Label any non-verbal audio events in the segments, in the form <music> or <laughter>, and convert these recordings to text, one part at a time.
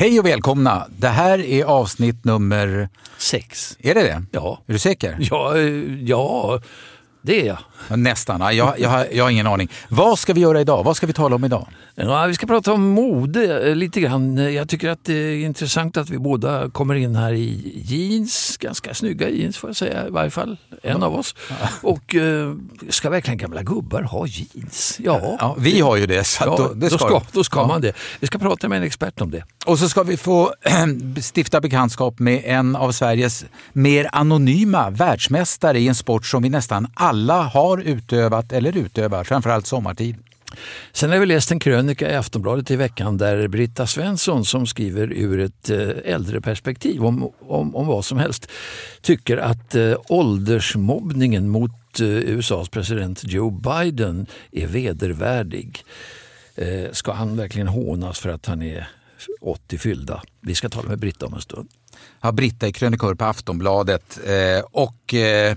Hej och välkomna! Det här är avsnitt nummer... Sex. Är det det? Ja. Är du säker? Ja, eh, ja det är jag. Nästan. Ja, Jag, jag, jag har ingen aning. Vad ska vi göra idag? Vad ska vi tala om idag? Ja, vi ska prata om mode eh, lite grann. Jag tycker att det är intressant att vi båda kommer in här i jeans, ganska snygga jeans får jag säga, i varje fall en av oss. Och eh, ska verkligen gamla gubbar ha jeans? Ja, Ja, vi har ju det. Så ja då, det då ska, då ska Ja. man det. Vi ska prata med en expert om det. Och så ska vi få <clears throat> stifta bekantskap med en av Sveriges mer anonyma världsmästare i en sport som vi nästan alla har utövat eller utövar, framförallt sommartid. Sen har vi läst en krönika i Aftonbladet i veckan där Britta Svensson som skriver ur ett eh, äldreperspektiv äldre perspektiv om, om, om vad som helst tycker att eh, åldersmobbningen mot eh, USAs president Joe Biden är vedervärdig. Eh, ska han verkligen hånas för att han är 80 fyllda? Vi ska tala med Britta om en stund. Ja, Britta är krönikör på Aftonbladet eh, och eh,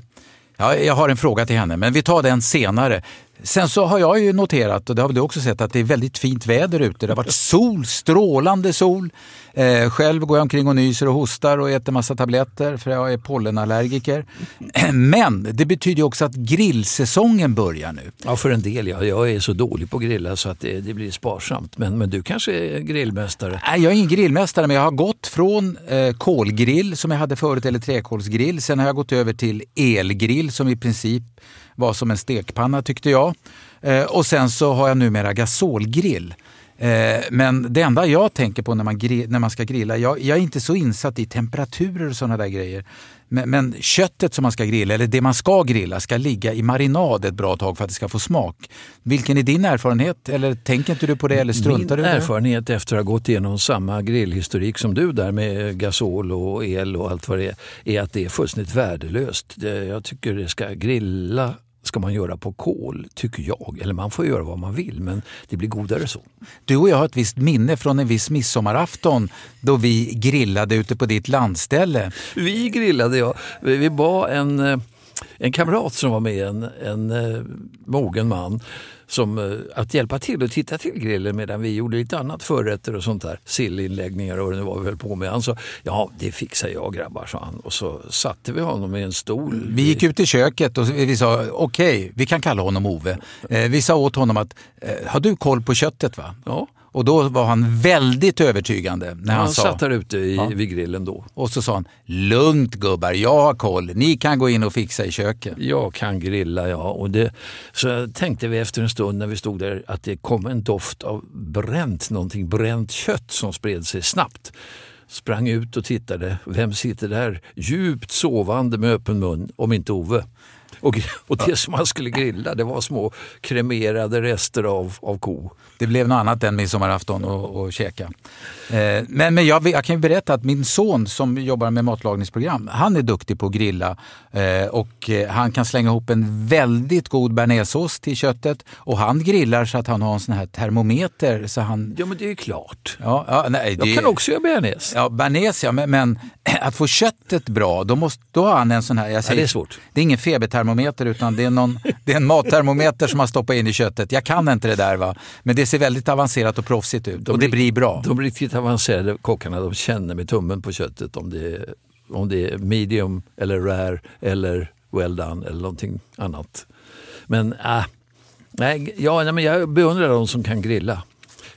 ja, jag har en fråga till henne, men vi tar den senare. Sen så har jag ju noterat, och det har väl du också sett, att det är väldigt fint väder ute. Det har varit sol, strålande sol. Eh, själv går jag omkring och nyser och hostar och äter massa tabletter för jag är pollenallergiker. <clears throat> Men det betyder ju också att grillsäsongen börjar nu. Ja, för en del. Ja. Jag är så dålig på att grilla så att det, det blir sparsamt. Men, men du kanske är grillmästare? Nej, jag är ingen grillmästare, men jag har gått från eh, kolgrill som jag hade förut, eller träkolsgrill. Sen har jag gått över till elgrill som i princip var som en stekpanna tyckte jag. Eh, och sen så har jag numera gasolgrill. Eh, men det enda jag tänker på när man, när man ska grilla, jag, jag är inte så insatt i temperaturer och sådana där grejer. Men, men köttet som man ska grilla, eller det man ska grilla, ska ligga i marinad ett bra tag för att det ska få smak. Vilken är din erfarenhet? Eller tänker inte du på det eller struntar Min du i det? erfarenhet efter att ha gått igenom samma grillhistorik som du där med gasol och el och allt vad det är, är att det är fullständigt värdelöst. Jag tycker det ska grilla ska man göra på kol, tycker jag. Eller man får göra vad man vill, men det blir godare så. Du och jag har ett visst minne från en viss midsommarafton då vi grillade ute på ditt landställe. Vi grillade, ja. Vi var en, eh, en kamrat som var med, en, en eh, mogen man, som, eh, att hjälpa till och titta till grillen medan vi gjorde lite annat förrätter och sånt där. Sillinläggningar och vad det nu var vi höll på med. Han sa, ja det fixar jag grabbar, sa han. Och så satte vi honom i en stol. Vi gick ut i köket och vi sa okej, vi kan kalla honom Ove. Eh, Vi sa åt honom att eh, har du koll på köttet? va? Ja. Och då var han väldigt övertygande när han, Han sa satt där ute i, Ja. vid grillen då. och så sa han lugnt gubbar, jag har koll. Ni kan gå in och fixa i köket. Jag kan grilla, ja. Och det, så tänkte vi efter en stund när vi stod där att det kom en doft av bränt, någonting bränt kött som spred sig snabbt. Sprang ut och tittade. Vem sitter där djupt sovande med öppen mun, om inte Ove? Och, och det som han skulle grilla det var små kremerade rester av, av ko. Det blev något annat än midsommarafton och, och käka. Eh, men men jag, jag kan ju berätta att min son som jobbar med matlagningsprogram, han är duktig på att grilla eh, och eh, han kan slänga ihop en väldigt god bearnaisesås till köttet och han grillar så att han har en sån här termometer så han... Ja men det är klart. Ja, ja, nej, Jag det- kan också göra bearnaise. Ja, bearnaise ja, men, men <clears throat> att få köttet bra, då, måste, då har han en sån här... Jag säger, det är svårt. Det är ingen febertermometer utan det är, någon, det är en mattermometer som man stoppar in i köttet. Jag kan inte det där va, men det ser väldigt avancerat och proffsigt ut och det blir bra. De riktigt avancerade kockarna de känner med tummen på köttet om det är, om det är medium eller rare eller well done eller någonting annat. Men äh, nej, ja, nej, men jag beundrar de som kan grilla.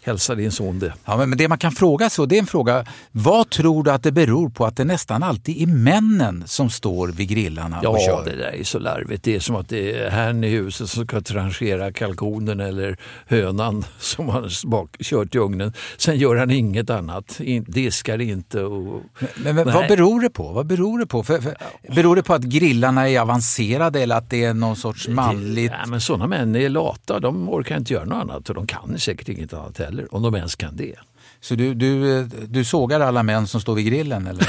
Hälsa din son det. Ja, men det man kan fråga så, det är en fråga. Vad tror du att det beror på att det nästan alltid är männen som står vid grillarna ja, och kör? det där är så larvigt. Det är som att det är herrn i huset som ska tranchera kalkonen eller hönan <laughs> som han bak, kört i ugnen. Sen gör han inget annat. In, diskar inte. Och, men, men vad beror det på? Vad beror det på? För, för, beror det på att grillarna är avancerade eller att det är någon sorts manligt... Det, ja, men sådana män är lata. De orkar inte göra något annat och de kan säkert inget annat heller heller, om de ens kan det. Så du, du, du sågar alla män som står vid grillen? Eller? <laughs>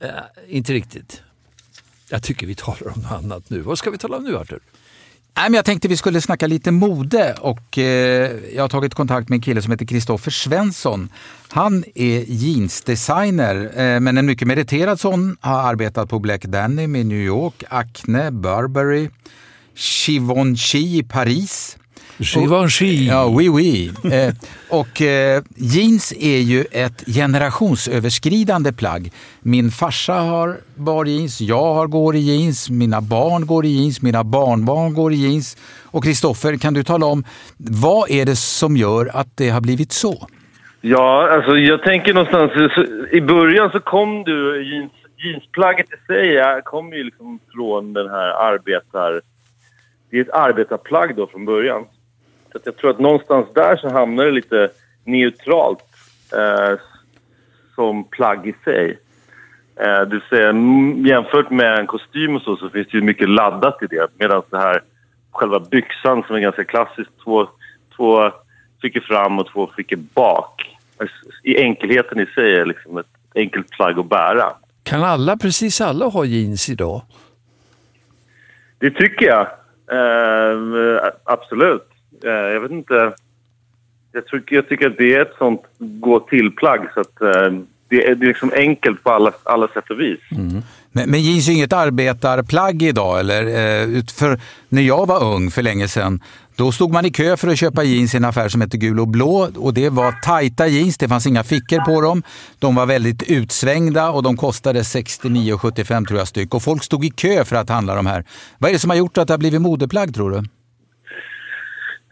äh, inte riktigt. Jag tycker vi talar om något annat nu. Vad ska vi tala om nu Arthur? Nej, men jag tänkte vi skulle snacka lite mode och eh, jag har tagit kontakt med en kille som heter Kristoffer Svensson. Han är jeansdesigner, eh, men en mycket meriterad sån. Har arbetat på Black Denim i New York, Acne, Burberry, Givenchy i Paris Givenchy. Ja, oui, oui. Eh, och eh, jeans är ju ett generationsöverskridande plagg. Min farsa har bar jeans, jag har går i jeans, mina barn går i jeans, mina barnbarn går i jeans. Och Kristoffer, kan du tala om vad är det som gör att det har blivit så? Ja, alltså jag tänker någonstans, i början så kom du, jeans, jeansplagget i sig kom ju liksom från den här arbetar... Det är ett arbetarplagg då från början. Så jag tror att någonstans där så hamnar det lite neutralt eh, som plagg i sig. Eh, det vill säga, jämfört med en kostym och så, så finns det ju mycket laddat i det. Medan det här själva byxan som är ganska klassisk, två, två fickor fram och två fickor bak. I enkelheten i sig är liksom ett enkelt plagg att bära. Kan alla, precis alla, ha jeans idag? Det tycker jag. Eh, absolut. Eh, jag vet inte. Jag tycker, jag tycker att det är ett sånt gå till-plagg så att eh, det är, det är liksom enkelt på alla, alla sätt och vis. Mm. Men, men jeans är inget arbetarplagg idag eller? Eh, för när jag var ung för länge sedan, då stod man i kö för att köpa jeans i en affär som hette Gul och Blå och det var tajta jeans, det fanns inga fickor på dem. De var väldigt utsvängda och de kostade 69,75 tror jag styck och folk stod i kö för att handla de här. Vad är det som har gjort att det har blivit modeplagg tror du?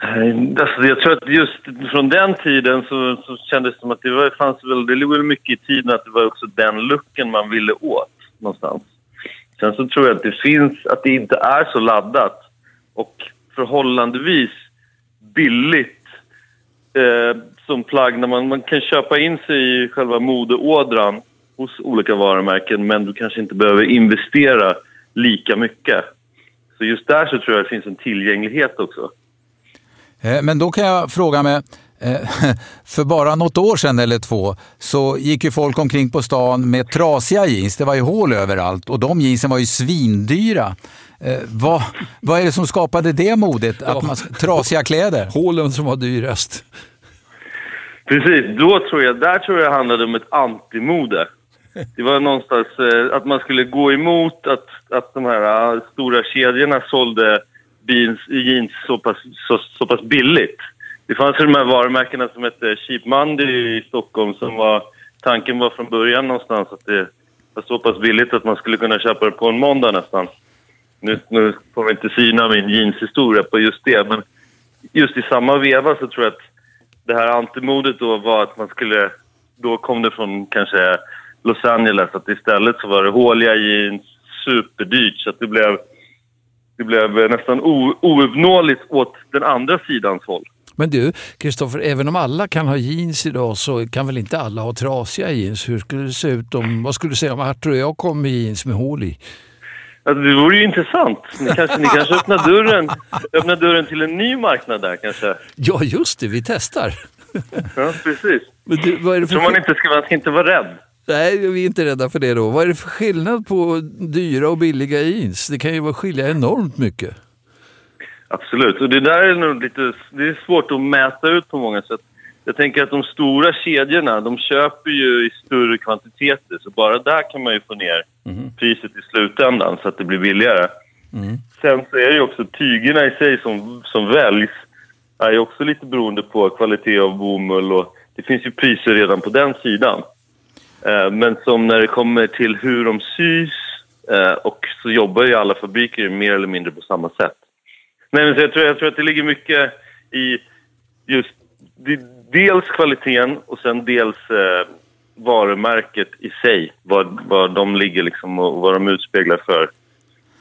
Eh, alltså, jag tror att just från den tiden så, så kändes det som att det var, fanns väl, det låg mycket i tiden att det var också den looken man ville åt någonstans. Sen så tror jag att det finns, att det inte är så laddat och förhållandevis billigt eh, som plagg när man, man kan köpa in sig i själva modeådran hos olika varumärken men du kanske inte behöver investera lika mycket. Så just där så tror jag det finns en tillgänglighet också. Eh, men då kan jag fråga mig, eh, <laughs> för bara något år sedan eller två så gick ju folk omkring på stan med trasiga jeans. Det var ju hål överallt och de jeansen var ju svindyra. Eh, vad, vad är det som skapade det modet? Att man, trasiga kläder? Hålen som var dyrast. Precis, då tror jag, där tror jag handlade om ett antimode. Det var någonstans att man skulle gå emot att, att de här stora kedjorna sålde jeans, jeans så, pass, så, så pass billigt. Det fanns ju de här varumärkena som hette Cheap Monday i Stockholm som var... Tanken var från början någonstans att det var så pass billigt att man skulle kunna köpa det på en måndag nästan. Nu, nu får vi inte syna min jeanshistoria på just det, men just i samma veva så tror jag att det här antimodet då var att man skulle... Då kom det från kanske Los Angeles, att istället så var det håliga jeans, superdyrt, så att det blev det blev nästan ouppnåeligt åt den andra sidans håll. Men du, Kristoffer, även om alla kan ha jeans idag så kan väl inte alla ha trasiga jeans? Hur skulle det se ut om, vad skulle du säga om Artur och jag kom med jeans med hål i? Alltså, det vore ju intressant. Ni kanske, ni kanske öppnar, dörren, öppnar dörren till en ny marknad där kanske? Ja, just det. Vi testar. Ja, precis. Men du, vad är det för... Man, inte ska, man ska inte vara rädd. Nej, vi är inte rädda för det då. Vad är det för skillnad på dyra och billiga jeans? Det kan ju skilja enormt mycket. Absolut, och det där är nog lite det är svårt att mäta ut på många sätt. Jag tänker att de stora kedjorna, de köper ju i större kvantiteter så bara där kan man ju få ner mm. priset i slutändan så att det blir billigare. Mm. Sen så är det ju också tygerna i sig som, som väljs är ju också lite beroende på kvalitet av bomull och det finns ju priser redan på den sidan. Eh, men som när det kommer till hur de sys eh, och så jobbar ju alla fabriker mer eller mindre på samma sätt. Nej, men så jag, tror, jag tror att det ligger mycket i just dels kvaliteten och sen dels eh, varumärket i sig. Vad, vad de ligger liksom och vad de utspeglar för,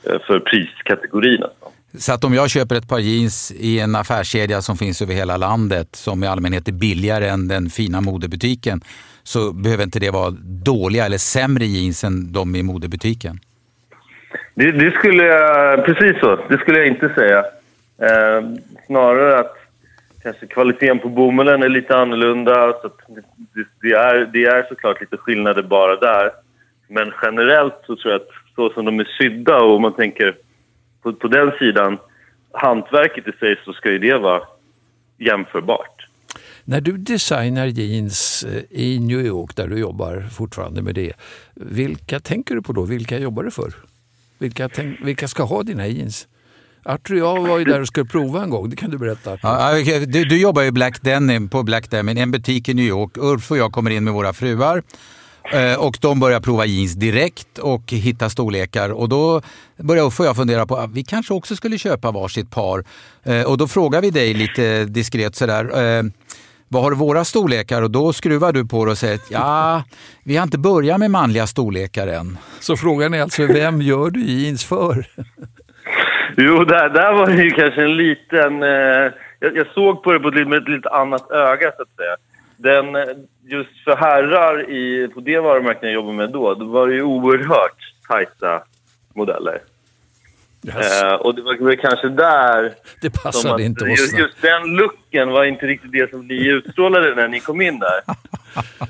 eh, för priskategorin. Alltså. Så att om jag köper ett par jeans i en affärskedja som finns över hela landet som i allmänhet är billigare än den fina modebutiken så behöver inte det vara dåliga eller sämre jeans än de i modebutiken? Det, det skulle jag... Precis så. Det skulle jag inte säga. Eh, snarare att kanske kvaliteten på bomullen är lite annorlunda. Så det, det, är, det är såklart lite skillnader bara där. Men generellt så tror jag att så som de är sydda och om man tänker på, på den sidan, hantverket i sig, så ska ju det vara jämförbart. När du designar jeans eh, i New York, där du jobbar fortfarande med det, vilka tänker du på då? Vilka jobbar du för? Vilka, tänk, vilka ska ha dina jeans? Artur och jag var ju där och skulle prova en gång, det kan du berätta. Ja, du, du, jobbar ju Black Denim på Black Denim, en butik i New York. Ulf och jag kommer in med våra fruar eh, och de börjar prova jeans direkt och hitta storlekar. Och då börjar Uffe och jag fundera på att vi kanske också skulle köpa varsitt par. Eh, och då frågar vi dig lite diskret sådär. Eh, vad har du våra storlekar? Och då skruvar du på det och säger att ja, <laughs> vi har inte börjat med manliga storlekar än. Så frågan är alltså, vem gör du jeans för? <laughs> Jo, där, där var det ju kanske en liten... Eh, jag, jag, såg på det på ett, med ett lite annat öga, så att säga. Den, just för herrar i, på det varumärket jag jobbade med då, då var det ju oerhört tajta modeller. Yes. Eh, och det var väl kanske där... Det passade att, inte oss. Just, just, den looken var inte riktigt det som ni utstrålade när ni kom in där. <laughs>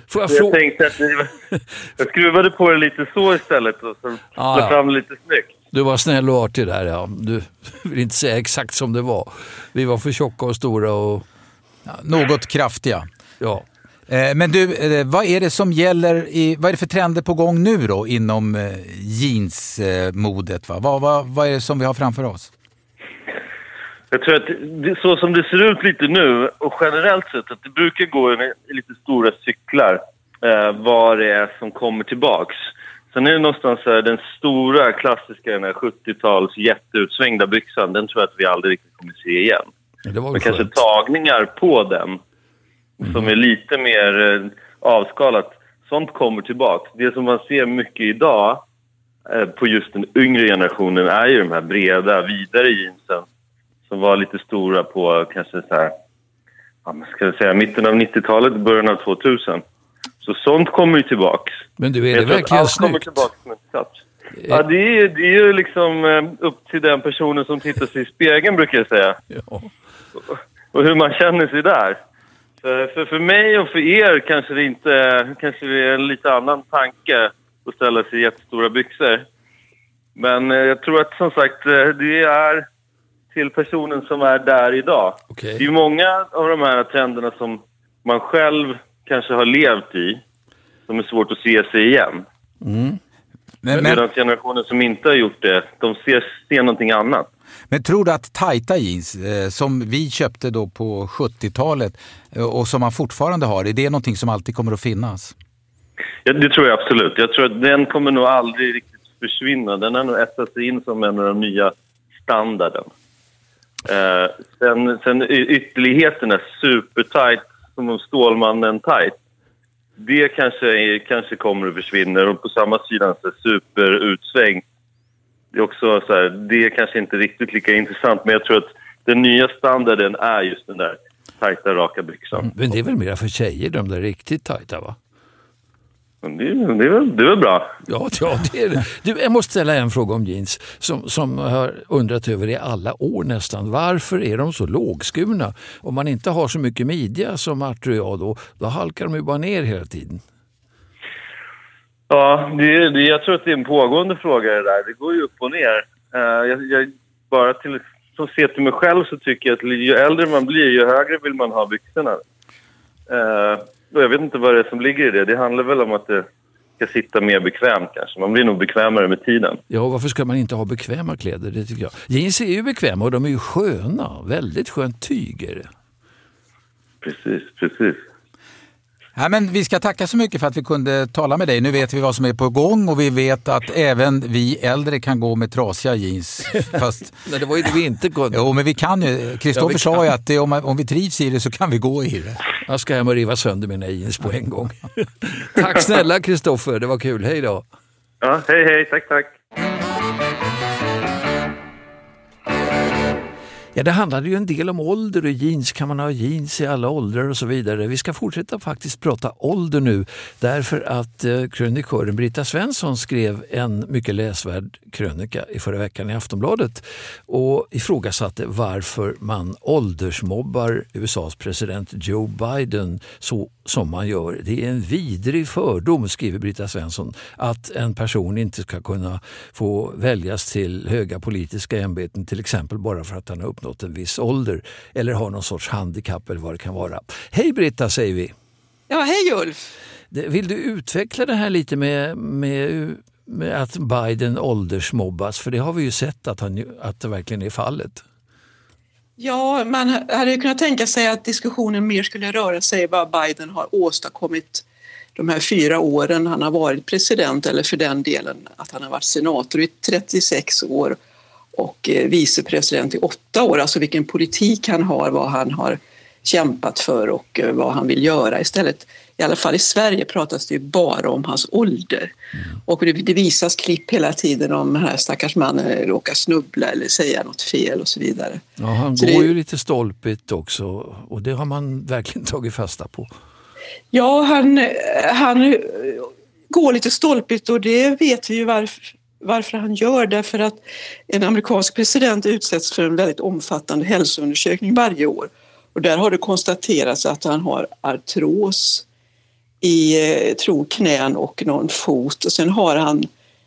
Får jag, jag tänkte att ni, <laughs> jag skruvade på det lite så istället och så ah, ja. fram lite snyggt. Du var snäll och artig där, ja. Du <laughs> vill inte säga exakt som det var. Vi var för tjocka och stora och... Ja, något kraftiga. Ja. Eh, men du, eh, vad är det som gäller, i, vad är det för trender på gång nu då inom eh, jeansmodet? Va? Vad, vad, vad är det som vi har framför oss? Jag tror att så som det ser ut lite nu och generellt sett att det brukar gå i lite stora cyklar eh, vad det är som kommer tillbaks. Sen är det någonstans här, den stora klassiska 70-tals jätteutsvängda byxan, den tror jag att vi aldrig riktigt kommer se igen. Men kanske tagningar på den mm. som är lite mer eh, avskalat. Sånt kommer tillbaka. Det som man ser mycket idag eh, på just den yngre generationen är ju de här breda, vidare jeansen som var lite stora på kanske så här, ja, ska jag säga, mitten av 90-talet, början av 2000. Så sånt kommer ju tillbaks. Men du, är det verkligen snyggt? Kommer tillbaks med Ja, det är, det är ju liksom eh, upp till den personen som tittar sig i spegeln, brukar jag säga. Ja. Och hur man känner sig där. För, för, för mig och för er kanske det inte kanske det är en lite annan tanke att ställa sig i jättestora byxor. Men eh, jag tror att som sagt eh, det är till personen som är där idag. Okay. Det är många av de här trenderna som man själv kanske har levt i som är svårt att se sig igen. Mm. Men, men... generationen som inte har gjort det, de ser, ser någonting annat. Men tror du att tajta jeans, eh, som vi köpte då på 70-talet eh, och som man fortfarande har, är det någonting som alltid kommer att finnas? Ja, det tror jag absolut. Jag tror att den kommer nog aldrig riktigt försvinna. Den har nog etsat sig in som en av de nya standarden. Eh, sen, sen ytterligheterna, supertight, som Stålmannen tight. Det kanske, kanske kommer att försvinna. Och på samma sida superutsväng det är också så här, det är kanske inte riktigt lika intressant men jag tror att den nya standarden är just den där tajta, raka byxan. Mm, men det är väl mer för tjejer, de där riktigt tajta va? Det, det, är väl, det är väl bra. Ja, ja det är det. Du, jag måste ställa en fråga om jeans som, som har undrat över i alla år nästan. Varför är de så lågskurna? Om man inte har så mycket midja som Artur och jag då, då halkar de ju bara ner hela tiden. Ja, det, det, jag tror att det är en pågående fråga det där. Det går ju upp och ner. Uh, jag, jag, bara till, som ser till mig själv så tycker jag att ju äldre man blir, ju högre vill man ha byxorna. Uh, jag vet inte vad det är som ligger i det. Det handlar väl om att det ska sitta mer bekvämt kanske. Man blir nog bekvämare med tiden. Ja, varför ska man inte ha bekväma kläder? Det tycker jag. Jeans är ju bekväma och de är ju sköna. Väldigt skönt tyg är det. Precis, precis. Ja, men vi ska tacka så mycket för att vi kunde tala med dig. Nu vet vi vad som är på gång och vi vet att även vi äldre kan gå med trasiga jeans. <laughs> Fast... Nej, det var ju det vi inte kunde. Jo, men vi kan ju. Kristoffer ja, sa ju att det, om, om vi trivs i det så kan vi gå i det. Jag ska hem och riva sönder mina jeans på en gång. <laughs> tack snälla Kristoffer, det var kul. Hej då. Ja, hej hej, tack tack. Ja, det handlade ju en del om ålder och jeans. Kan man ha jeans i alla åldrar och så vidare. Vi ska fortsätta faktiskt prata ålder nu därför att eh, krönikören Britta Svensson skrev en mycket läsvärd krönika i förra veckan i Aftonbladet och ifrågasatte varför man åldersmobbar USAs president Joe Biden så som man gör. Det är en vidrig fördom, skriver Britta Svensson, att en person inte ska kunna få väljas till höga politiska ämbeten till exempel bara för att han har uppnått en viss ålder eller har någon sorts handikapp eller vad det kan vara. Hej Britta säger vi! Ja, hej Ulf! Vill du utveckla det här lite med, med, med att Biden åldersmobbas? För det har vi ju sett att, han, att det verkligen är fallet. Ja, man hade kunnat tänka sig att diskussionen mer skulle röra sig vad Biden har åstadkommit de här fyra åren han har varit president eller för den delen att han har varit senator i 36 år och eh, vicepresident i åtta år. Alltså vilken politik han har, vad han har kämpat för och eh, vad han vill göra. Istället, i alla fall i Sverige pratas det ju bara om hans ålder. Mm. Och det, det, visas klipp hela tiden om den här stackars mannen råkar snubbla eller säga något fel och så vidare. Ja, han så går det, ju lite stolpigt också och det har man verkligen <laughs> tagit fasta på. Ja, han, han går lite stolpigt och det vet vi ju varför varför han gör därför att en amerikansk president utsätts för en väldigt omfattande hälsoundersökning varje år och där har det konstaterats att han har artros i eh, tror knän och någon fot och sen har han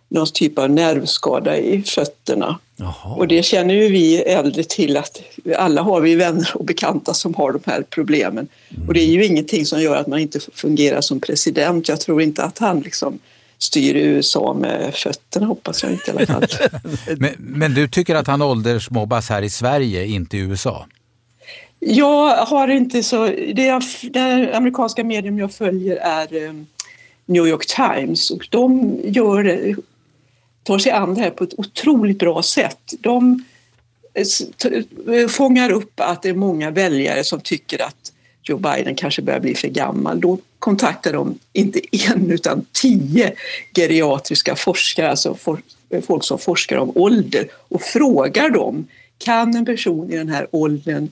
någon typ av nervskada i fötterna. Jaha. Och det känner ju vi äldre till att alla har vi vänner och bekanta som har de här problemen. Mm. Och det är ju ingenting som gör att man inte fungerar som president. Jag tror inte att han liksom styr USA med fötterna hoppas jag inte i alla fall. <laughs> men, men, du tycker att han åldersmobbas här i Sverige, inte i USA? Jag har inte så... Det, jag, det amerikanska medium jag följer är um, New York Times och de gör, tar sig an det här på ett otroligt bra sätt. De fångar upp att det är många väljare som tycker att Joe Biden kanske börjar bli för gammal. Då kontaktar de inte en utan tio geriatriska forskare, alltså for, folk som forskar om ålder och frågar dem kan en person i den här åldern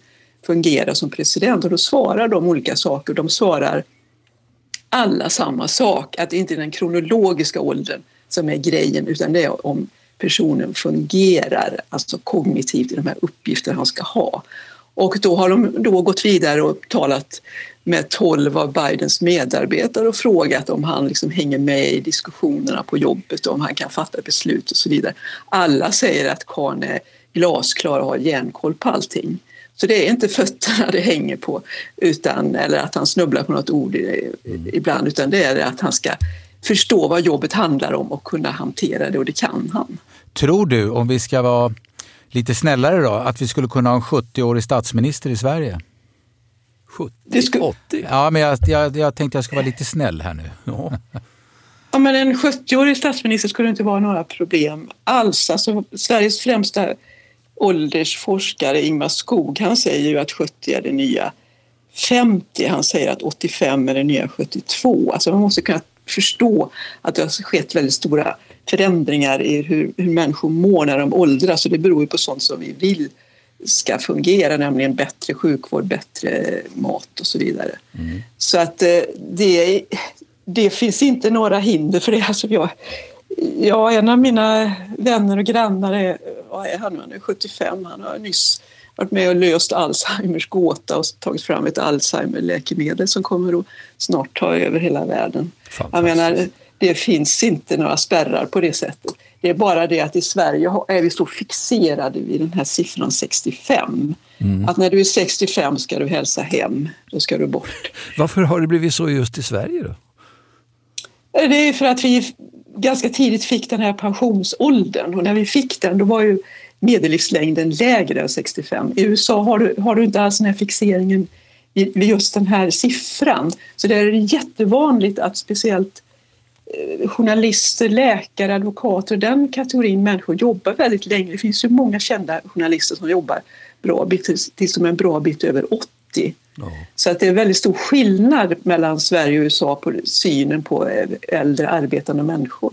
fungera som president? Och då svarar de olika saker. De svarar alla samma sak, att det inte är den kronologiska åldern som är grejen utan det är om personen fungerar, alltså kognitivt i de här uppgifterna han ska ha. Och då har de då gått vidare och talat med tolv av Bidens medarbetare och frågat om han liksom hänger med i diskussionerna på jobbet, om han kan fatta beslut och så vidare. Alla säger att Karn är glasklar och har järnkoll på allting. Så det är inte fötterna det hänger på, utan, eller att han snubblar på något ord ibland, utan det är att han ska förstå vad jobbet handlar om och kunna hantera det och det kan han. Tror du, om vi ska vara lite snällare då, att vi skulle kunna ha en 70-årig statsminister i Sverige? 70? Skulle... 80? Ja, men jag, jag, jag tänkte jag ska vara lite snäll här nu. Ja. ja men en 70-årig statsminister skulle inte vara några problem alls. Alltså, Sveriges främsta åldersforskare Ingmar Skog, han säger ju att 70 är det nya 50. Han säger att 85 är det nya 72. Alltså man måste kunna förstå att det har skett väldigt stora förändringar i hur, hur människor mår när de åldras och det beror ju på sånt som vi vill ska fungera, nämligen bättre sjukvård, bättre mat och så vidare. Mm. Så att eh, det, det finns inte några hinder för det. Alltså jag, Ja, en av mina vänner och grannar är, vad är han, han är 75, han har nyss varit med och löst Alzheimers gåta och tagit fram ett Alzheimer-läkemedel som kommer att snart ta över hela världen. Jag menar, det finns inte några spärrar på det sättet. Det är bara det att i Sverige är vi så fixerade vid den här siffran 65. Mm. Att när du är 65 ska du hälsa hem, då ska du bort. Varför har det blivit så just i Sverige då? Det är för att vi ganska tidigt fick den här pensionsåldern och när vi fick den då var ju medellivslängden lägre än 65. I USA har du, har du inte alls den här fixeringen vid just den här siffran. Så det är jättevanligt att speciellt eh, journalister, läkare, advokater, den kategorin människor jobbar väldigt länge. Det finns ju många kända journalister som jobbar bra bit, tills de är en bra bit över 80. Ja. Så att det är väldigt stor skillnad mellan Sverige och USA på synen på äldre arbetande människor.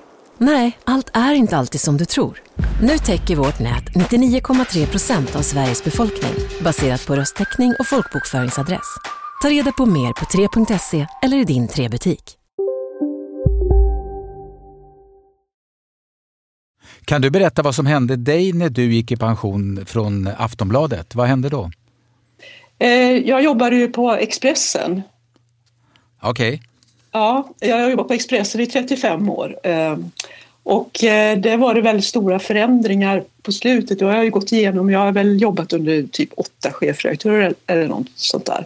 Nej, allt är inte alltid som du tror. Nu täcker vårt nät 99,3 procent av Sveriges befolkning baserat på röstteckning och folkbokföringsadress. Ta reda på mer på 3.se eller i din 3-butik. Kan du berätta vad som hände dig när du gick i pension från Aftonbladet? Vad hände då? Eh, jag jobbade ju på Expressen. Okej. Okay. Ja, jag har jobbat på Expressen i 35 år. Ehm, och eh, det var det väldigt stora förändringar på slutet. Jag har jag ju gått igenom, jag har väl jobbat under typ åtta chefredaktörer eller något sånt där.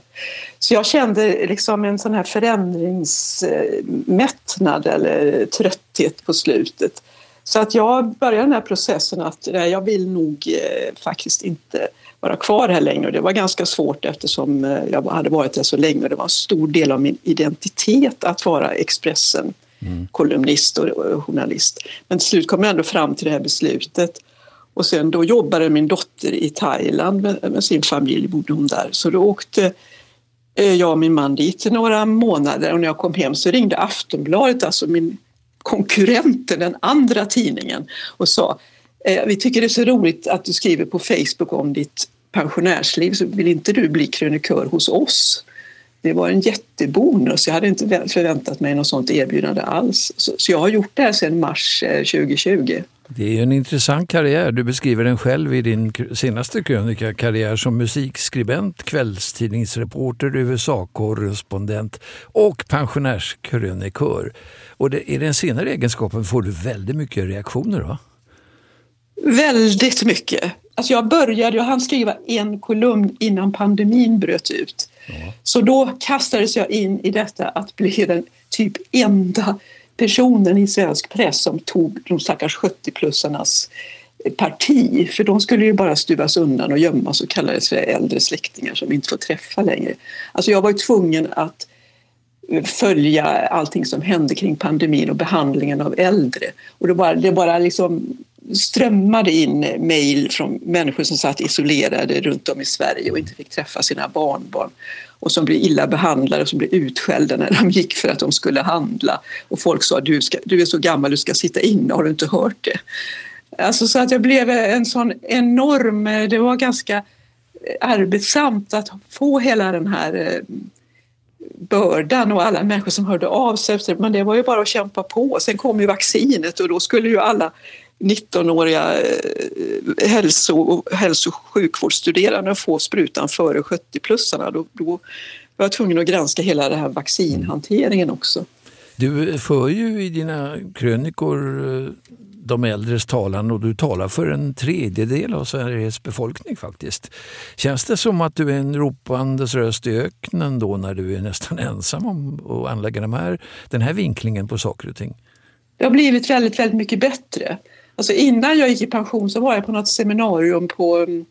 Så jag kände liksom en sån här förändringsmättnad eller trötthet på slutet. Så att jag började den här processen att nej, jag vill nog eh, faktiskt inte vara kvar här längre och det var ganska svårt eftersom eh, jag hade varit där så länge och det var en stor del av min identitet att vara Expressen mm. kolumnist och journalist. Men till slut kom jag ändå fram till det här beslutet. Och sen då jobbade min dotter i Thailand med, med sin familj, bodde hon där. Så då åkte eh, jag och min man dit i några månader och när jag kom hem så ringde Aftonbladet, alltså min konkurrenten, den andra tidningen och sa eh, vi tycker det är så roligt att du skriver på Facebook om ditt pensionärsliv så vill inte du bli krönikör hos oss? det var en jättebonus. Jag hade inte förväntat mig något sånt erbjudande alls. Så, jag har gjort det här sedan mars 2020. Eh, det är en intressant karriär. Du beskriver den själv i din senaste krönika, karriär som musikskribent, kvällstidningsreporter, USA-korrespondent och pensionärskrönikör. Och det, I den senare egenskapen får du väldigt mycket reaktioner va? Väldigt mycket. Alltså jag började, jag hann skriva en kolumn innan pandemin bröt ut. Ja. Så då kastades jag in i detta att bli den typ enda personen i svensk press som tog de stackars 70-plussarnas parti, för de skulle ju bara stuvas undan och gömmas och kallades för äldre släktingar som vi inte får träffa längre. Alltså jag var ju tvungen att följa allting som hände kring pandemin och behandlingen av äldre. Och det bara, det bara liksom strömmade in mejl från människor som satt isolerade runt om i Sverige och inte fick träffa sina barnbarn och som blev illa behandlade och som blev utskällda när de gick för att de skulle handla. Och folk sa du, ska, du är så gammal, du ska sitta inne, har du inte hört det? Alltså så att jag blev en sån enorm, det var ganska eh, arbetsamt att få hela den här eh, bördan och alla människor som hörde av sig. Men det var ju bara att kämpa på. Sen kom ju vaccinet och då skulle ju alla 19-åriga eh, hälso, hälso och sjukvårdsstuderande få sprutan före 70-plussarna. Då, då var jag tvungen att granska hela den här vaccinhanteringen också. Du för ju i dina krönikor eh, de äldres talan och du talar för en tredjedel av Sveriges befolkning faktiskt. Känns det som att du är en ropandes röst i öknen då när du är nästan ensam om att anlägga de här, den här vinklingen på saker och ting? Det har blivit väldigt, väldigt mycket bättre. Alltså innan jag gick i pension så var jag på något seminarium på mm,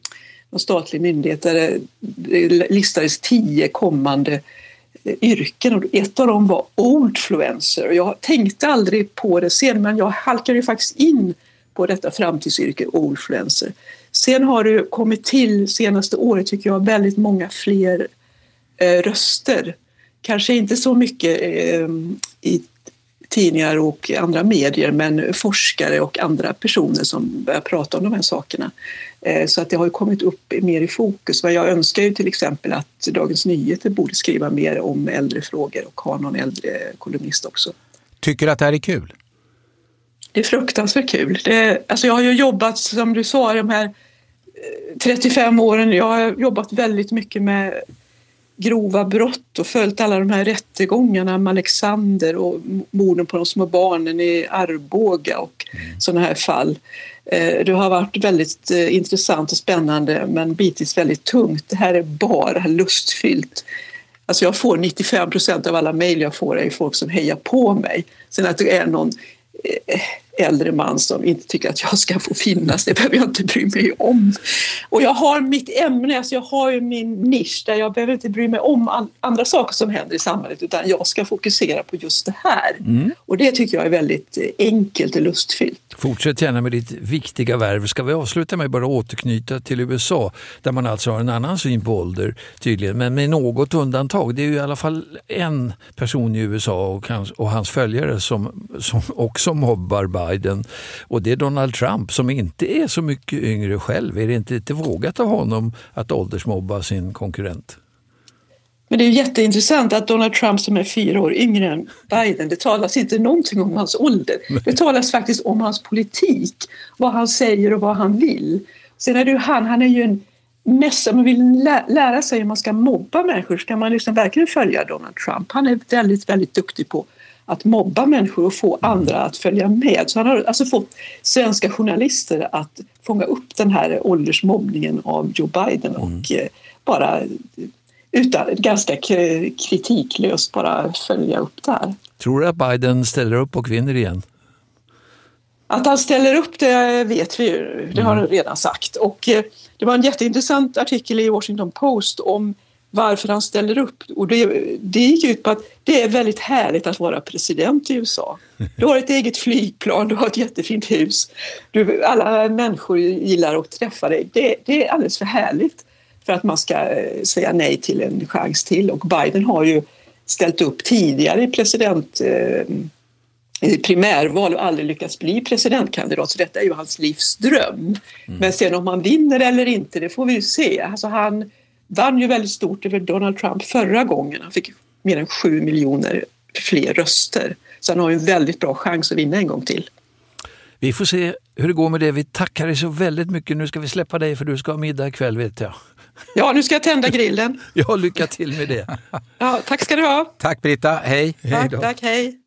någon statlig myndighet där det listades tio kommande eh, yrken och ett av dem var oldfluencer. Jag tänkte aldrig på det sen men jag halkade ju faktiskt in på detta framtidsyrke oldfluencer. Sen har det kommit till senaste året tycker jag väldigt många fler eh, röster. Kanske inte så mycket eh, i tidningar och andra medier men forskare och andra personer som börjar prata om de här sakerna. Eh, så att det har ju kommit upp mer i fokus. Jag önskar ju till exempel att Dagens Nyheter borde skriva mer om äldrefrågor och ha någon äldre kolumnist också. Tycker du att det här är kul? Det är fruktansvärt kul. Det, alltså jag har ju jobbat, som du sa, de här 35 eh, åren. Jag har jobbat väldigt mycket med grova brott och följt alla de här rättegångarna med Alexander och morden på de små barnen i Arboga och mm. sådana här fall. Eh, det har varit väldigt eh, intressant och spännande men bitvis väldigt tungt. Det här är bara lustfyllt. Alltså jag får 95 procent av alla mejl jag får är folk som hejar på mig. Sen att det är någon eh, äldre man som inte tycker att jag ska få finnas, det behöver jag inte bry mig om. Och jag har mitt ämne, alltså jag har ju min nisch där jag behöver inte bry mig om andra saker som händer i samhället utan jag ska fokusera på just det här. Mm. Och det tycker jag är väldigt enkelt och lustfyllt. Fortsätt gärna med ditt viktiga värv. Ska vi avsluta med bara återknyta till USA där man alltså har en annan syn på ålder tydligen, men med något undantag. Det är ju i alla fall en person i USA och hans, och hans följare som, som också mobbar Biden och det är Donald Trump som inte är så mycket yngre själv. Är det inte lite vågat av honom att åldersmobba sin konkurrent? Men det är jätteintressant att Donald Trump som är fyra år yngre än Biden, det talas inte någonting om hans ålder. Det talas faktiskt om hans politik, vad han säger och vad han vill. Sen är det ju han, han är ju en mässa, man vill lära sig hur man ska mobba människor ska man liksom verkligen följa Donald Trump. Han är väldigt, väldigt duktig på att mobba människor och få andra att följa med. Så han har alltså fått svenska journalister att fånga upp den här åldersmobbningen av Joe Biden och mm. bara utan ganska kritiklöst bara följa upp det här. Tror du att Biden ställer upp och vinner igen? Att han ställer upp det vet vi ju, det har han mm. redan sagt. Och eh, det var en jätteintressant artikel i Washington Post om varför han ställer upp. Och det, det gick ut på att det är väldigt härligt att vara president i USA. Du har ett eget flygplan, du har ett jättefint hus. Du, alla människor gillar att träffa dig. Det, det är alldeles för härligt för att man ska eh, säga nej till en chans till. Och Biden har ju ställt upp tidigare i president eh, i primärval och aldrig lyckats bli presidentkandidat så detta är ju hans livs dröm. Mm. Men sen om han vinner eller inte, det får vi ju se. Alltså han vann ju väldigt stort över Donald Trump förra gången. Han fick mer än sju miljoner fler röster. Så han har ju en väldigt bra chans att vinna en gång till. Vi får se hur det går med det. Vi tackar dig så väldigt mycket. Nu ska vi släppa dig för du ska ha middag ikväll vet jag. Ja, nu ska jag tända grillen. <laughs> ja, lycka till med det. ja, tack ska du ha. Tack Britta, hej. Hej tack, hej.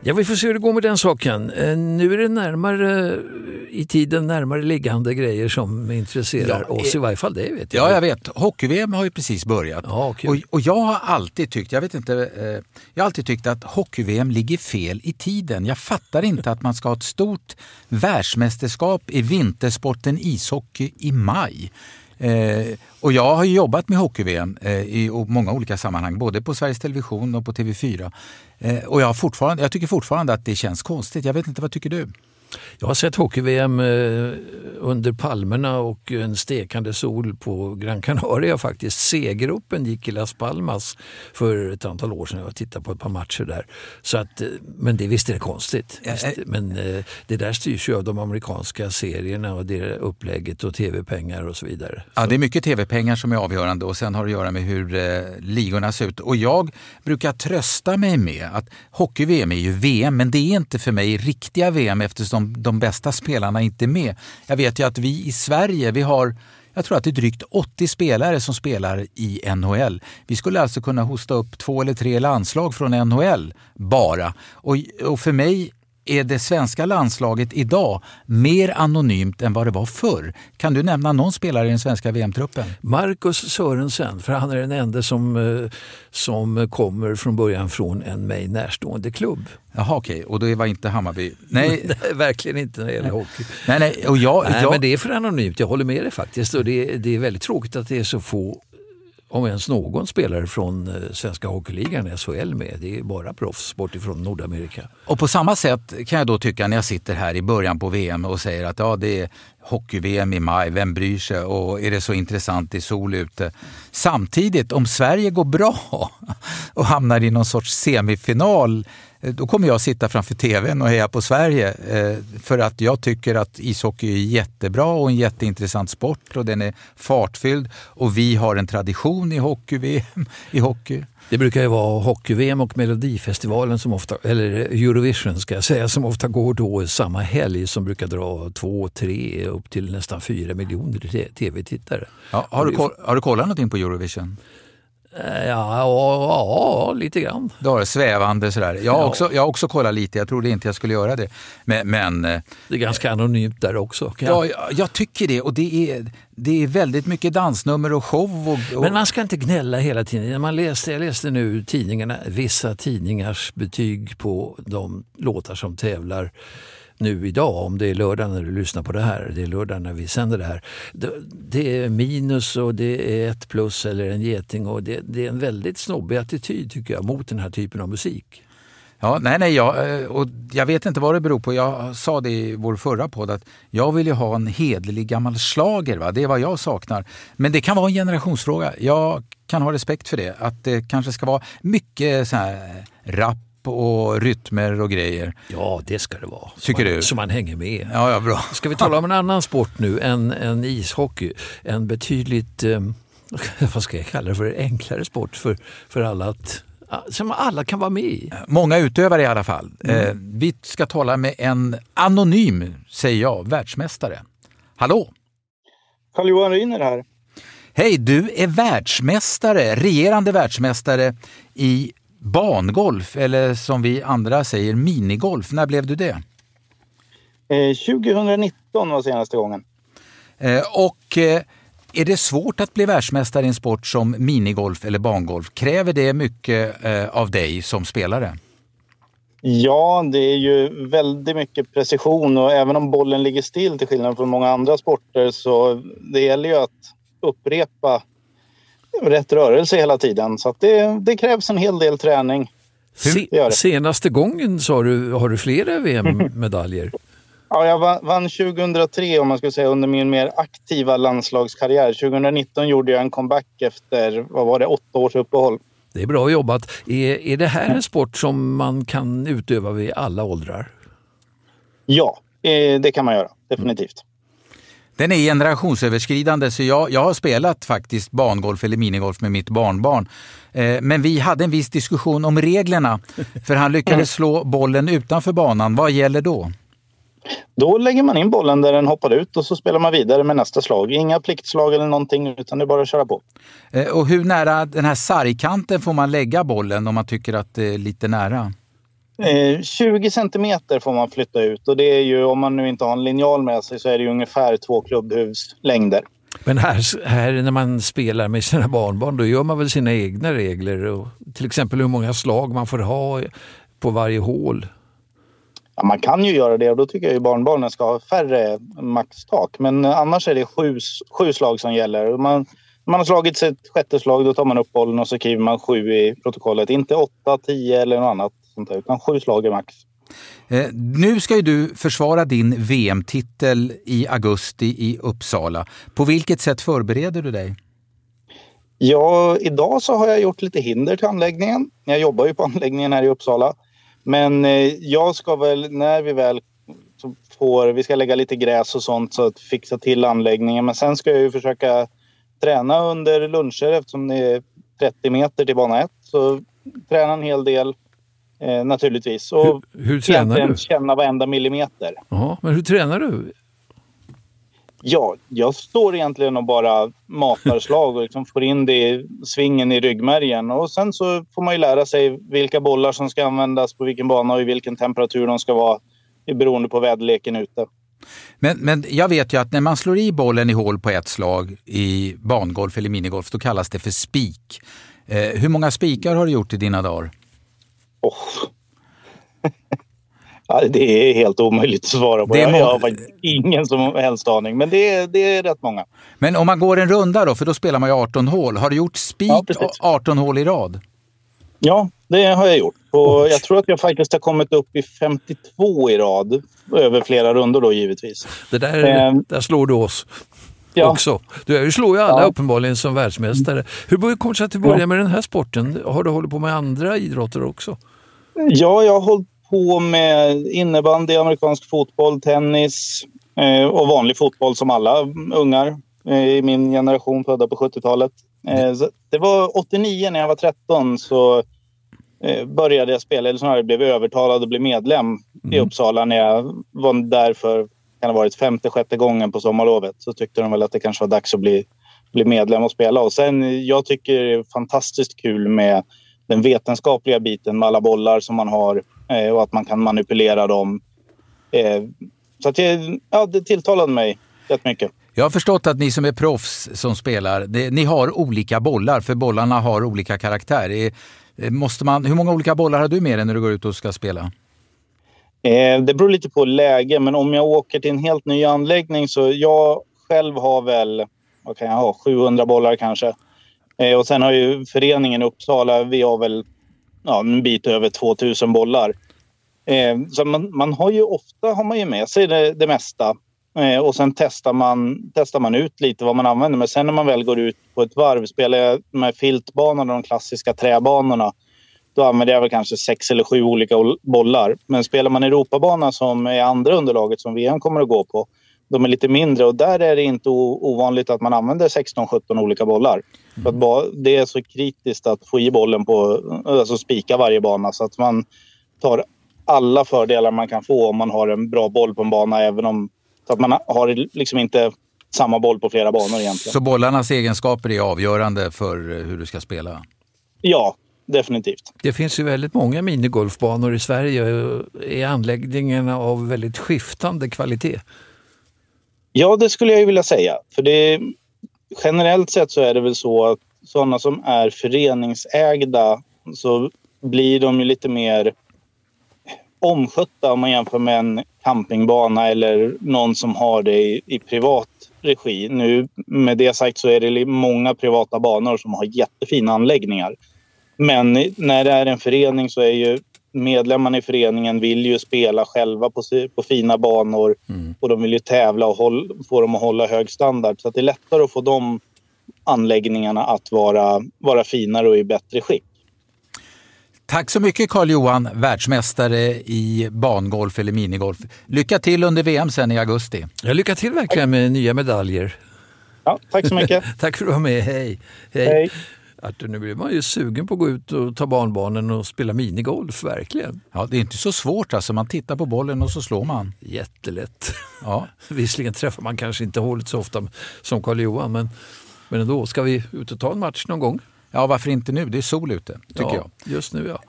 Ja, vi får se hur det går med den saken. Eh, nu är det närmare i tiden närmare liggande grejer som intresserar ja, oss, i varje fall det vet jag. Ja, jag vet. Hockey-VM har ju precis börjat. Ja, okay. och, och, jag har alltid tyckt, jag vet inte, eh, jag har alltid tyckt att hockey-VM ligger fel i tiden. Jag fattar inte att man ska ha ett stort världsmästerskap i vintersporten ishockey i maj. Eh, och jag har jobbat med hockey-VM eh, i många olika sammanhang, både på Sveriges Television och på TV4. Eh, och jag, fortfarande, jag tycker fortfarande att det känns konstigt. Jag vet inte, vad tycker du? Jag har sett hockey-VM eh, under palmerna och en stekande sol på Gran Canaria faktiskt. C-gruppen gick i Las Palmas för ett antal år sedan. Jag tittade på ett par matcher där. Så att, eh, men det visst är det konstigt. Visst, men eh, det där styrs ju av de amerikanska serierna och det upplägget och tv-pengar och så vidare. Ja, det är mycket tv-pengar som är avgörande och sen har det att göra med hur ligorna ser ut. Och jag brukar trösta mig med att hockey-VM är ju VM men det är inte för mig riktiga VM eftersom de bästa spelarna inte är med. Jag vet ju att vi i Sverige, vi har jag tror att det är drygt 80 spelare som spelar i NHL. Vi skulle alltså kunna hosta upp två eller tre landslag från NHL bara. Och, och för mig är det svenska landslaget idag mer anonymt än vad det var förr? Kan du nämna någon spelare i den svenska VM-truppen? Marcus Sörensen, för han är den enda som, eh, som kommer från början från en mig närstående klubb. Jaha okej, och då var inte Hammarby... Nej, <laughs> nej verkligen inte när det gäller hockey. Nej, nej, och jag, nej jag... men det är för anonymt, jag håller med dig faktiskt. Och det, det är väldigt tråkigt att det är så få om ens någon spelare från eh, svenska hockeyligan, SHL, med. Det är bara proffs bortifrån Nordamerika. Och på samma sätt kan jag då tycka när jag sitter här i början på VM och säger att ja, det är hockey-VM i maj, vem bryr sig? Och är det så intressant i sol ute? Samtidigt, om Sverige går bra <laughs> och hamnar i någon sorts semifinal då kommer jag sitta framför tvn och heja på Sverige. Eh, för att jag tycker att ishockey är jättebra och en jätteintressant sport och den är fartfylld. Och vi har en tradition i hockey-VM. I hockey. Det brukar ju vara hockey-VM och Melodifestivalen, som ofta, eller Eurovision ska jag säga, som ofta går då samma helg som brukar dra två, tre, upp till nästan fyra miljoner tv-tittare. Ja, har, du, har du kollat någonting på Eurovision? Eh, ja, ja, lite grann. Har svävande sådär. Jag har, ja. också, jag har också kollat lite, jag trodde inte jag skulle göra det. Men, men eh, det är ganska anonymt där också. Ja, jag, jag tycker det. Och det är, det är väldigt mycket dansnummer och show. Och, och... Men man ska inte gnälla hela tiden. Man läste, jag läste nu tidningarna, vissa tidningars betyg på de låtar som tävlar nu idag, om det är lördag när du lyssnar på det här, det är lördag när vi sänder det här. Det, är minus och det är ett plus eller en geting och det, det är en väldigt snobbig attityd tycker jag mot den här typen av musik. Ja, nej, nej, jag, eh, och jag vet inte vad det beror på. Jag sa det i vår förra podd att jag vill ju ha en hederlig gammal slager. Va? Det är vad jag saknar. Men det kan vara en generationsfråga. Jag kan ha respekt för det. Att det kanske ska vara mycket så här rap och rytmer och grejer. Ja, det ska det vara. Tycker man, du? Så man hänger med. Ja, ja, bra. Ska vi tala om en annan sport nu än, än ishockey? En betydligt, eh, <laughs> vad ska jag kalla det för, enklare sport för, för alla att som alla kan vara med i. Många utövare i alla fall. Mm. Eh, vi ska tala med en anonym, säger jag, världsmästare. Hallå! Carl-Johan Ryner här. Hej, du är världsmästare, regerande världsmästare i bangolf, eller som vi andra säger minigolf. När blev du det? Eh, 2019 var senaste gången. Eh, och eh, är det svårt att bli världsmästare i en sport som minigolf eller bangolf? Kräver det mycket eh, av dig som spelare? Ja, det är ju väldigt mycket precision och även om bollen ligger still till skillnad från många andra sporter så det gäller ju att upprepa rätt rörelse hela tiden. Så det, det, krävs en hel del träning. Se, senaste gången så har du, har du flera VM-medaljer. <laughs> ja, jag vann 2003 om man ska säga under min mer aktiva landslagskarriär. 2019 gjorde jag en comeback efter, vad var det, åtta års uppehåll. Det är bra jobbat. Är, är det här en sport som man kan utöva vid alla åldrar? Ja, eh, det kan man göra. Definitivt. Den är generationsöverskridande så jag, jag har spelat faktiskt bangolf eller minigolf med mitt barnbarn. Eh, men vi hade en viss diskussion om reglerna för han lyckades slå bollen utanför banan. Vad gäller då? Då lägger man in bollen där den hoppar ut och så spelar man vidare med nästa slag. Inga pliktslag eller någonting utan det är bara att köra på. Eh, och hur nära den här sargkanten får man lägga bollen om man tycker att det är lite nära? 20 eh, centimeter får man flytta ut och det är ju om man nu inte har en linjal med sig så är det ungefär två klubbhuslängder. Men här, här när man spelar med sina barnbarn då gör man väl sina egna regler? Och till exempel hur många slag man får ha på varje hål? Ja, man kan ju göra det och då tycker jag att barnbarnen ska ha färre maxtak. Men annars är det sju, sju slag som gäller. Man, man har slagit sitt sjätte slag, då tar man upp bollen och så skriver man sju i protokollet. Inte åtta, tio eller något annat sånt där, utan sju slag är max. Eh, nu ska ju du försvara din VM-titel i augusti i Uppsala. På vilket sätt förbereder du dig? Ja, idag så har jag gjort lite hinder till anläggningen. Jag jobbar ju på anläggningen här i Uppsala. Men eh, jag ska väl, när vi väl får, vi ska lägga lite gräs och sånt så att fixa till anläggningen. Men sen ska jag ju försöka träna under luncher eftersom det är 30 meter till bana 1. Så träna en hel del eh, naturligtvis. Och hur, hur tränar du? känna varenda millimeter. Aha, men hur tränar du? Ja, jag står egentligen och bara matar slag och liksom får in det i svingen i ryggmärgen. Och sen så får man ju lära sig vilka bollar som ska användas på vilken bana och i vilken temperatur de ska vara beroende på väderleken ute. Men, men jag vet ju att när man slår i bollen i hål på ett slag i bangolf eller minigolf, då kallas det för spik. Eh, hur många spikar har du gjort i dina dagar? Oh. <laughs> ja, det är helt omöjligt att svara på. Det är jag har ingen som helst aning, men det är, det är rätt många. Men om man går en runda då, för då spelar man ju 18 hål. Har du gjort spik ja, 18 hål i rad? Ja, det har jag gjort. Och jag tror att jag faktiskt har kommit upp i 52 i rad. Över flera rundor då givetvis. Det där, Eh, där slår du oss Ja. också. Du slår ju alla Ja. uppenbarligen som världsmästare. Hur kommer det sig att du började med den här sporten? Har du hållit på med andra idrotter också? Ja, jag har hållit på med innebandy, amerikansk fotboll, tennis eh, och vanlig fotboll som alla ungar eh, i min generation födda på 70-talet. Eh, det var 89 när jag var 13 så eh, började jag spela, eller snarare blev övertalad att bli medlem i Uppsala när jag var där för, kan ha varit femte, sjätte gången på sommarlovet. Så tyckte de väl att det kanske var dags att bli, bli medlem och spela. Och sen, jag tycker det är fantastiskt kul med den vetenskapliga biten med alla bollar som man har eh, och att man kan manipulera dem. Eh, så att det, ja, det tilltalade mig rätt mycket. Jag har förstått att ni som är proffs som spelar, det, ni har olika bollar för bollarna har olika karaktär. Är- eh, Måste man, hur många olika bollar har du med dig när du går ut och ska spela? Eh, det beror lite på läge, men om jag åker till en helt ny anläggning så jag själv har väl, vad kan jag ha, 700 bollar kanske. Eh, och sen har ju föreningen i Uppsala, vi har väl ja, en bit över 2000 bollar. Eh, så man, man har ju ofta har man ju med sig det, det mesta. Eh, och sen testar man, testar man ut lite vad man använder. Men sen när man väl går ut på ett varv, spelar jag de här filtbanorna, de klassiska träbanorna, då använder jag väl kanske sex eller sju olika bollar. Men spelar man Europabana som är andra underlaget som VM kommer att gå på, de är lite mindre och där är det inte ovanligt att man använder 16-17 olika bollar. För att ba- det är så kritiskt att få i bollen på, alltså spika varje bana så att man tar alla fördelar man kan få om man har en bra boll på en bana även om så att man har liksom inte samma boll på flera banor egentligen. Så bollarnas egenskaper är avgörande för hur du ska spela? Ja, definitivt. Det finns ju väldigt många minigolfbanor i Sverige. Är anläggningarna av väldigt skiftande kvalitet? Ja, det skulle jag ju vilja säga. För det, generellt sett så är det väl så att sådana som är föreningsägda så blir de ju lite mer omskötta om man jämför med en campingbana eller någon som har det i, i privat regi. Nu med det sagt så är det många privata banor som har jättefina anläggningar. Men när det är en förening så är ju medlemmarna i föreningen vill ju spela själva på, på fina banor och de vill ju tävla och håll, få dem att hålla hög standard. Så att det är lättare att få de anläggningarna att vara, vara finare och i bättre skick. Tack så mycket Carl-Johan, världsmästare i bangolf eller minigolf. Lycka till under VM sen i augusti. Ja, lycka till verkligen med nya medaljer. Ja, tack så mycket. <laughs> tack för att du var med. Hej. Hej. Hej. Arthur, nu blir man ju sugen på att gå ut och ta barnbarnen och spela minigolf, verkligen. Ja, det är inte så svårt alltså. Man tittar på bollen och så slår man. Jättelätt. Ja. <laughs> Visserligen träffar man kanske inte hålet så ofta som Karl-Johan, men, men ändå. Ska vi ut och ta en match någon gång? Ja, varför inte nu? Det är sol ute, tycker ja, jag. Just nu ja.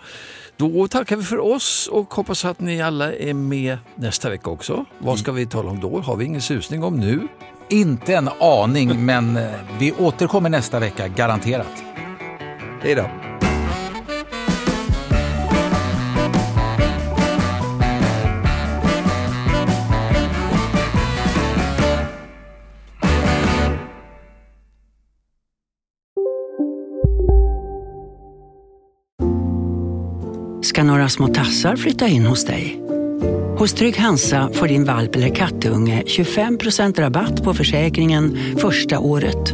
Då tackar vi för oss och hoppas att ni alla är med nästa vecka också. Vad ska vi tala om då? Har vi ingen susning om nu? Inte en aning, men eh, vi återkommer nästa vecka, garanterat. Hej då. ska några små tassar flytta in hos dig. Hos Trygg Hansa får din valp eller kattunge 25% rabatt på försäkringen första året.